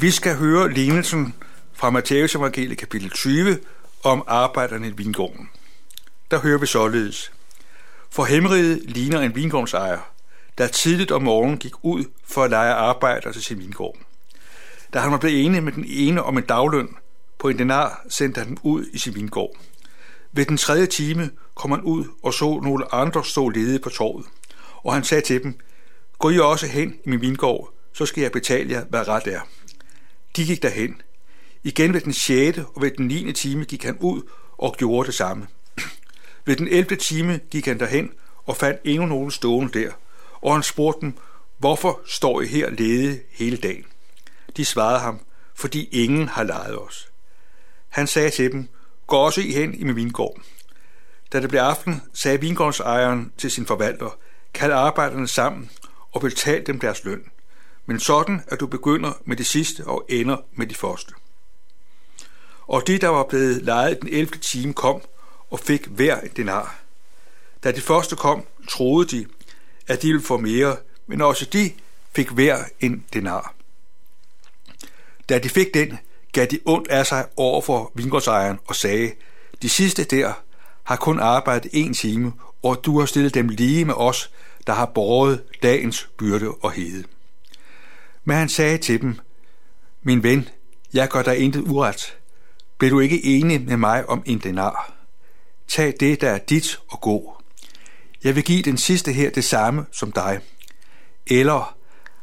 Vi skal høre lignelsen fra Matthæus evangeliet kapitel 20 om arbejderne i vingården. Der hører vi således. For hemmeriget ligner en vingårdsejer, der tidligt om morgenen gik ud for at lege arbejder til sin vingård. Da han var blevet enig med den ene om en dagløn på en denar, sendte han dem ud i sin vingård. Ved den tredje time kom han ud og så nogle andre stå ledige på torvet. Og han sagde til dem, gå I også hen i min vingård, så skal jeg betale jer, hvad ret er. De gik derhen. Igen ved den 6. og ved den 9. time gik han ud og gjorde det samme. Ved den 11. time gik han derhen og fandt endnu nogen stående der, og han spurgte dem, hvorfor står I her lede hele dagen? De svarede ham, fordi ingen har lejet os. Han sagde til dem, gå også I hen i min vingård. Da det blev aften, sagde vingårdsejeren til sin forvalter, kald arbejderne sammen og betal dem deres løn. Men sådan, at du begynder med det sidste og ender med det første. Og de, der var blevet lejet den 11. time, kom og fik hver en denar. Da de første kom, troede de, at de ville få mere, men også de fik hver en denar. Da de fik den, gav de ondt af sig over for vingårdsejeren og sagde, de sidste der har kun arbejdet en time, og du har stillet dem lige med os, der har båret dagens byrde og hede. Men han sagde til dem, min ven, jeg gør dig intet uret. Bliver du ikke enig med mig om en denar? Tag det, der er dit, og gå. Jeg vil give den sidste her det samme som dig. Eller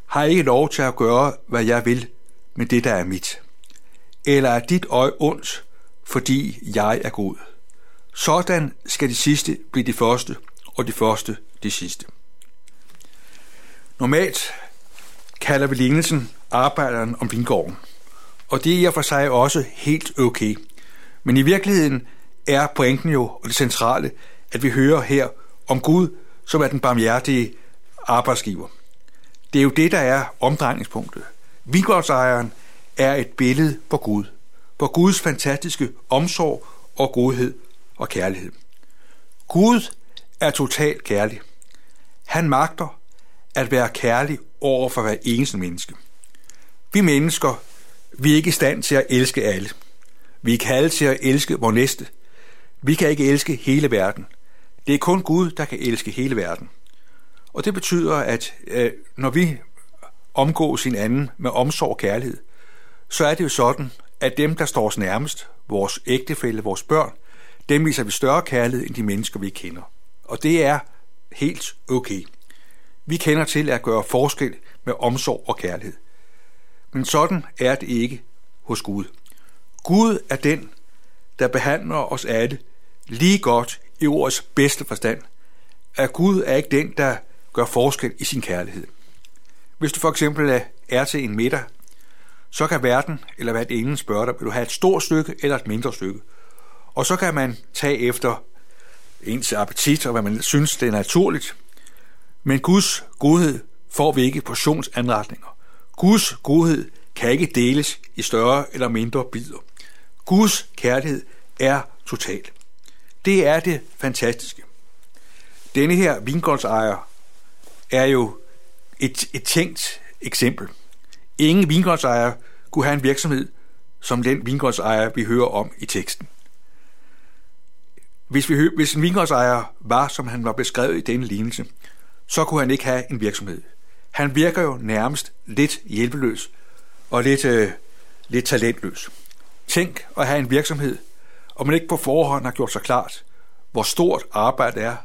har jeg ikke lov til at gøre, hvad jeg vil med det, der er mit? Eller er dit øje ondt, fordi jeg er god? Sådan skal de sidste blive de første, og de første de sidste. Normalt kalder vi lignelsen arbejderen om vingården, og det er i og for sig også helt okay. Men i virkeligheden er pointen jo, og det centrale, at vi hører her om Gud, som er den barmhjertige arbejdsgiver. Det er jo det, der er omdrejningspunktet. Vingårdsejeren er et billede på Gud, på Guds fantastiske omsorg og godhed og kærlighed. Gud er totalt kærlig. Han magter at være kærlig over for hver eneste menneske. Vi mennesker, vi er ikke i stand til at elske alle. Vi er kaldet til at elske vores næste. Vi kan ikke elske hele verden. Det er kun Gud, der kan elske hele verden. Og det betyder, at øh, når vi omgås hinanden med omsorg og kærlighed, så er det jo sådan, at dem, der står os nærmest, vores ægtefælle, vores børn, dem viser vi større kærlighed end de mennesker, vi kender. Og det er helt okay. Vi kender til at gøre forskel med omsorg og kærlighed. Men sådan er det ikke hos Gud. Gud er den, der behandler os alle lige godt i ordets bedste forstand. At Gud er ikke den, der gør forskel i sin kærlighed. Hvis du for eksempel er til en middag, så kan verden eller hvad ingen spørge dig, vil du have et stort stykke eller et mindre stykke? Og så kan man tage efter ens appetit og hvad man synes, det er naturligt. Men Guds godhed får vi ikke portionsanretninger. Guds godhed kan ikke deles i større eller mindre bidder. Guds kærlighed er total. Det er det fantastiske. Denne her vingårdsejer er jo et, et tænkt eksempel. Ingen vingårdsejer kunne have en virksomhed som den vingårdsejer, vi hører om i teksten. Hvis, vi, hvis en vingårdsejer var, som han var beskrevet i denne lignelse, så kunne han ikke have en virksomhed. Han virker jo nærmest lidt hjælpeløs og lidt, øh, lidt talentløs. Tænk at have en virksomhed, og man ikke på forhånd har gjort sig klart, hvor stort arbejdet er,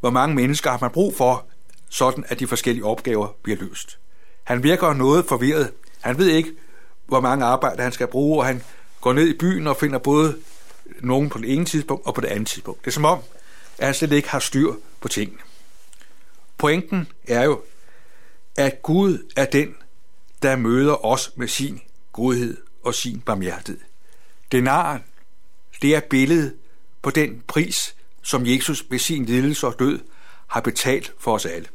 hvor mange mennesker har man brug for, sådan at de forskellige opgaver bliver løst. Han virker noget forvirret. Han ved ikke, hvor mange arbejder han skal bruge, og han går ned i byen og finder både nogen på det ene tidspunkt og på det andet tidspunkt. Det er som om, at han slet ikke har styr på tingene. Pointen er jo, at Gud er den, der møder os med sin godhed og sin barmhjertighed. Denaren, det er billedet på den pris, som Jesus med sin lidelse og død har betalt for os alle.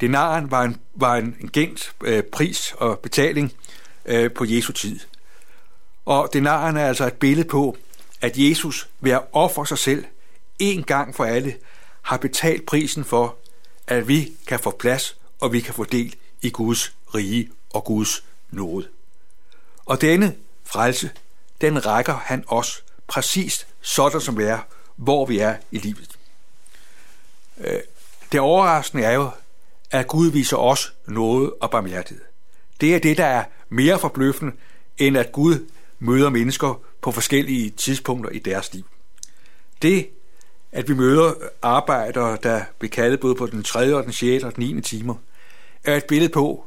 Denaren var en, var en, en øh, pris og betaling øh, på Jesu tid. Og denaren er altså et billede på, at Jesus ved at ofre sig selv en gang for alle har betalt prisen for, at vi kan få plads og vi kan få del i Guds rige og Guds nåde. Og denne frelse, den rækker han os præcis sådan som vi er, hvor vi er i livet. Øh, det overraskende er jo, at Gud viser os noget og barmhjertighed. Det er det, der er mere forbløffende, end at Gud møder mennesker på forskellige tidspunkter i deres liv. Det, at vi møder arbejdere, der bliver kaldet både på den 3., og den 6. og den 9. timer, er et billede på,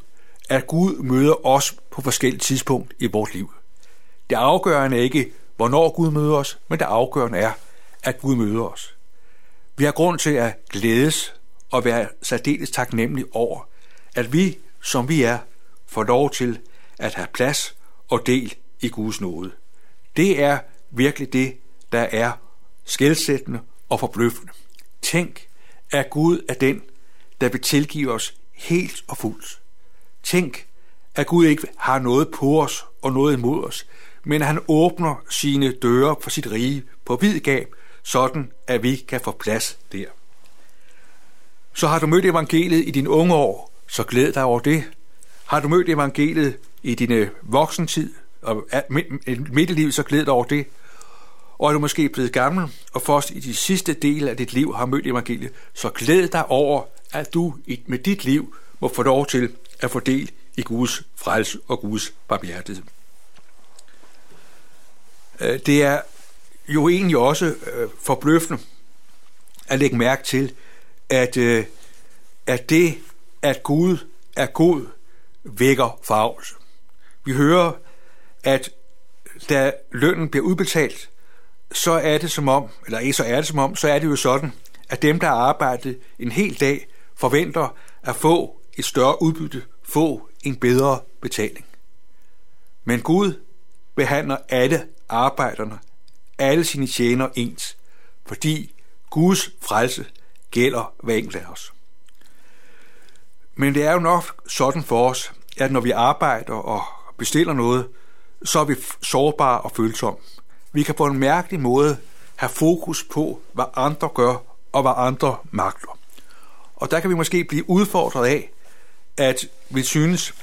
at Gud møder os på forskellige tidspunkt i vores liv. Det afgørende er ikke, hvornår Gud møder os, men det afgørende er, at Gud møder os. Vi har grund til at glædes og være særdeles taknemmelige over, at vi, som vi er, får lov til at have plads og del i Guds nåde. Det er virkelig det, der er skældsættende og forbløffende. Tænk, at Gud er den, der vil tilgive os helt og fuldt. Tænk, at Gud ikke har noget på os og noget imod os, men at han åbner sine døre for sit rige på vid gab, sådan at vi kan få plads der. Så har du mødt evangeliet i din unge år, så glæd dig over det. Har du mødt evangeliet i dine øh, voksentid og midt i livet, så glæd dig over det. Og er du måske blevet gammel, og først i de sidste dele af dit liv har mødt evangeliet, så glæd dig over, at du med dit liv må få lov til at få del i Guds frelse og Guds barmhjertighed. Øh, det er jo egentlig også øh, forbløffende at lægge mærke til, at, øh, at det, at Gud er god, vækker farvelse. Vi hører, at da lønnen bliver udbetalt, så er det som om, eller så er det som om, så er det jo sådan, at dem, der har arbejdet en hel dag, forventer at få et større udbytte, få en bedre betaling. Men Gud behandler alle arbejderne, alle sine tjener ens, fordi Guds frelse gælder hver enkelt af os. Men det er jo nok sådan for os, at når vi arbejder og bestiller noget, så er vi sårbare og følsomme. Vi kan på en mærkelig måde have fokus på, hvad andre gør og hvad andre magter. Og der kan vi måske blive udfordret af, at vi synes,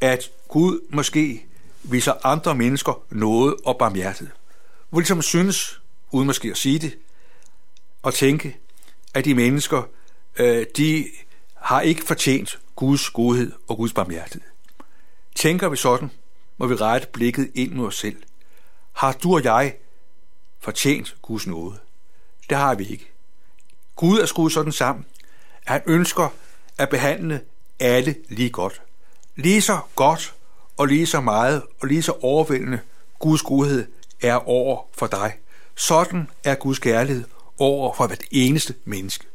at Gud måske viser andre mennesker noget og barmhjertighed. Hvor ligesom synes, uden måske at sige det, og tænke, at de mennesker, øh, de har ikke fortjent Guds godhed og Guds barmhjertighed. Tænker vi sådan, må vi rette blikket ind mod os selv. Har du og jeg fortjent Guds nåde? Det har vi ikke. Gud er skruet sådan sammen, at han ønsker at behandle alle lige godt. Lige så godt og lige så meget og lige så overvældende Guds godhed er over for dig. Sådan er Guds kærlighed over for hvert eneste menneske.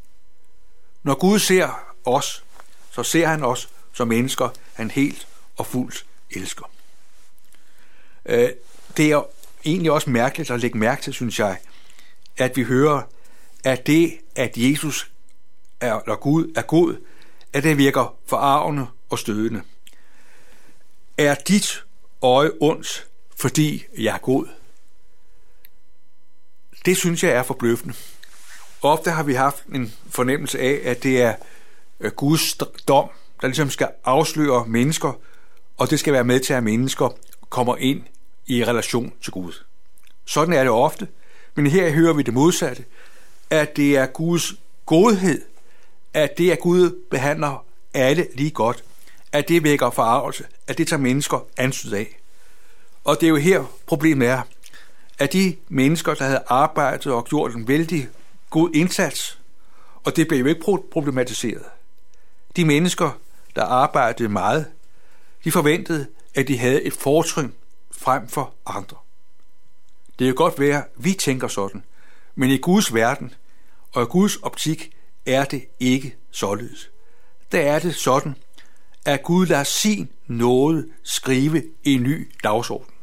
Når Gud ser os, så ser han os som mennesker, han helt og fuldt elsker. Øh, det er egentlig også mærkeligt at lægge mærke til, synes jeg, at vi hører, at det, at Jesus er, eller Gud er god, at det virker forarvende og stødende. Er dit øje ondt, fordi jeg er god? Det synes jeg er forbløffende. Ofte har vi haft en fornemmelse af, at det er øh, Guds dom, der ligesom skal afsløre mennesker, og det skal være med til, at mennesker kommer ind i relation til Gud. Sådan er det ofte, men her hører vi det modsatte, at det er Guds godhed, at det er Gud behandler alle lige godt, at det vækker forarvelse, at det tager mennesker ansyd af. Og det er jo her problemet er, at de mennesker, der havde arbejdet og gjort en vældig god indsats, og det blev jo ikke problematiseret. De mennesker, der arbejdede meget, de forventede, at de havde et fortrin frem for andre. Det er godt være, at vi tænker sådan, men i Guds verden og i Guds optik er det ikke således. Der er det sådan, at Gud lader sin nåde skrive en ny dagsorden.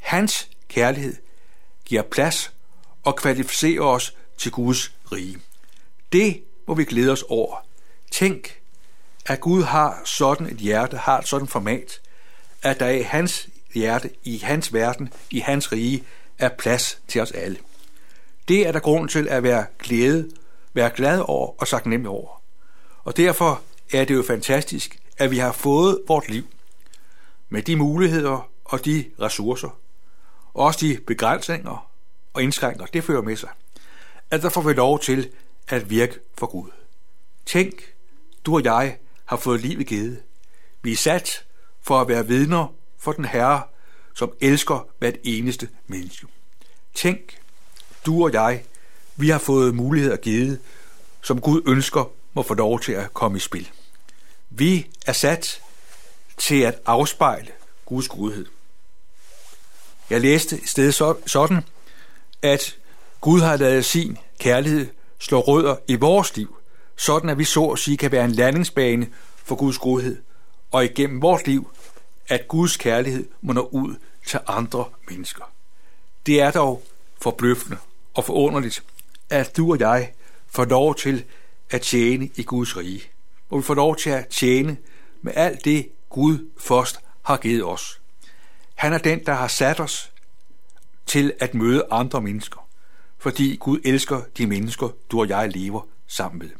Hans kærlighed giver plads og kvalificerer os til Guds rige. Det må vi glæde os over. Tænk, at Gud har sådan et hjerte, har et sådan format, at der i hans hjerte, i hans verden, i hans rige, er plads til os alle. Det er der grund til at være glæde, være glad over og sagt nemt over. Og derfor er det jo fantastisk, at vi har fået vort liv med de muligheder og de ressourcer, og også de begrænsninger og indskrænker, det fører med sig, at der får vi lov til at virke for Gud. Tænk, du og jeg har fået livet givet. Vi er sat for at være vidner for den Herre, som elsker hvert eneste menneske. Tænk, du og jeg, vi har fået muligheder givet, som Gud ønsker må få lov til at komme i spil. Vi er sat til at afspejle Guds godhed. Jeg læste i stedet sådan, at Gud har lavet sin kærlighed slå rødder i vores liv, sådan at vi så at sige kan være en landingsbane for Guds godhed, og igennem vores liv, at Guds kærlighed må nå ud til andre mennesker. Det er dog forbløffende og forunderligt, at du og jeg får lov til at tjene i Guds rige, hvor vi får lov til at tjene med alt det, Gud først har givet os. Han er den, der har sat os til at møde andre mennesker, fordi Gud elsker de mennesker, du og jeg lever sammen med.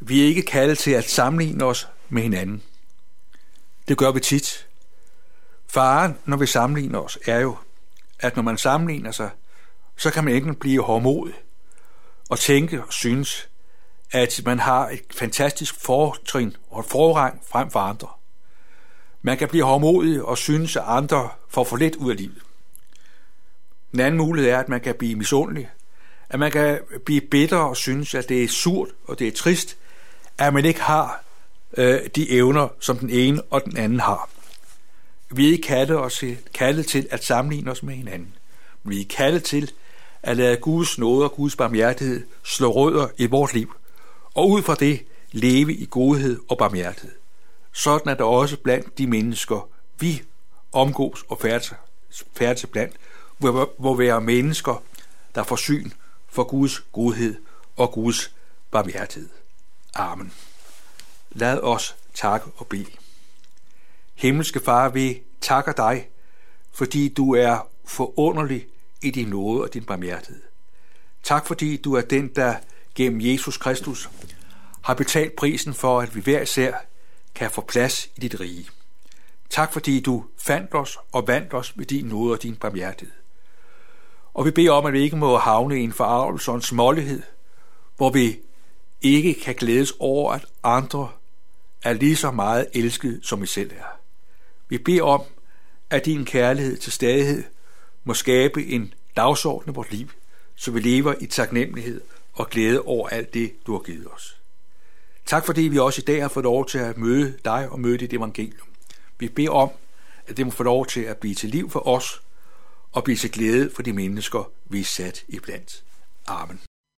Vi er ikke kaldet til at sammenligne os med hinanden. Det gør vi tit. Faren, når vi sammenligner os, er jo, at når man sammenligner sig, så kan man ikke blive hårdmodig og tænke og synes, at man har et fantastisk fortrin og et forrang frem for andre. Man kan blive hårdmodig og synes, at andre får for lidt ud af livet. En anden mulighed er, at man kan blive misundelig, at man kan blive bitter og synes, at det er surt og det er trist, at man ikke har øh, de evner, som den ene og den anden har. Vi er ikke kaldet, os, kaldet til at sammenligne os med hinanden. Vi er kaldet til at lade Guds nåde og Guds barmhjertighed slå rødder i vores liv, og ud fra det leve i godhed og barmhjertighed. Sådan er det også blandt de mennesker, vi omgås og færdes blandt, hvor, hvor vi er mennesker, der får syn for Guds godhed og Guds barmhjertighed. Amen. Lad os takke og bede. Himmelske Far, vi takker dig, fordi du er forunderlig i din nåde og din barmhjertighed. Tak fordi du er den, der gennem Jesus Kristus har betalt prisen for, at vi hver især kan få plads i dit rige. Tak fordi du fandt os og vandt os med din nåde og din barmhjertighed. Og vi beder om, at vi ikke må havne i en forarvelse og en smålighed, hvor vi ikke kan glædes over, at andre er lige så meget elsket, som vi selv er. Vi beder om, at din kærlighed til stadighed må skabe en dagsorden i vores liv, så vi lever i taknemmelighed og glæde over alt det, du har givet os. Tak fordi vi også i dag har fået lov til at møde dig og møde dit evangelium. Vi beder om, at det må få lov til at blive til liv for os og blive til glæde for de mennesker, vi er sat i blandt. Amen.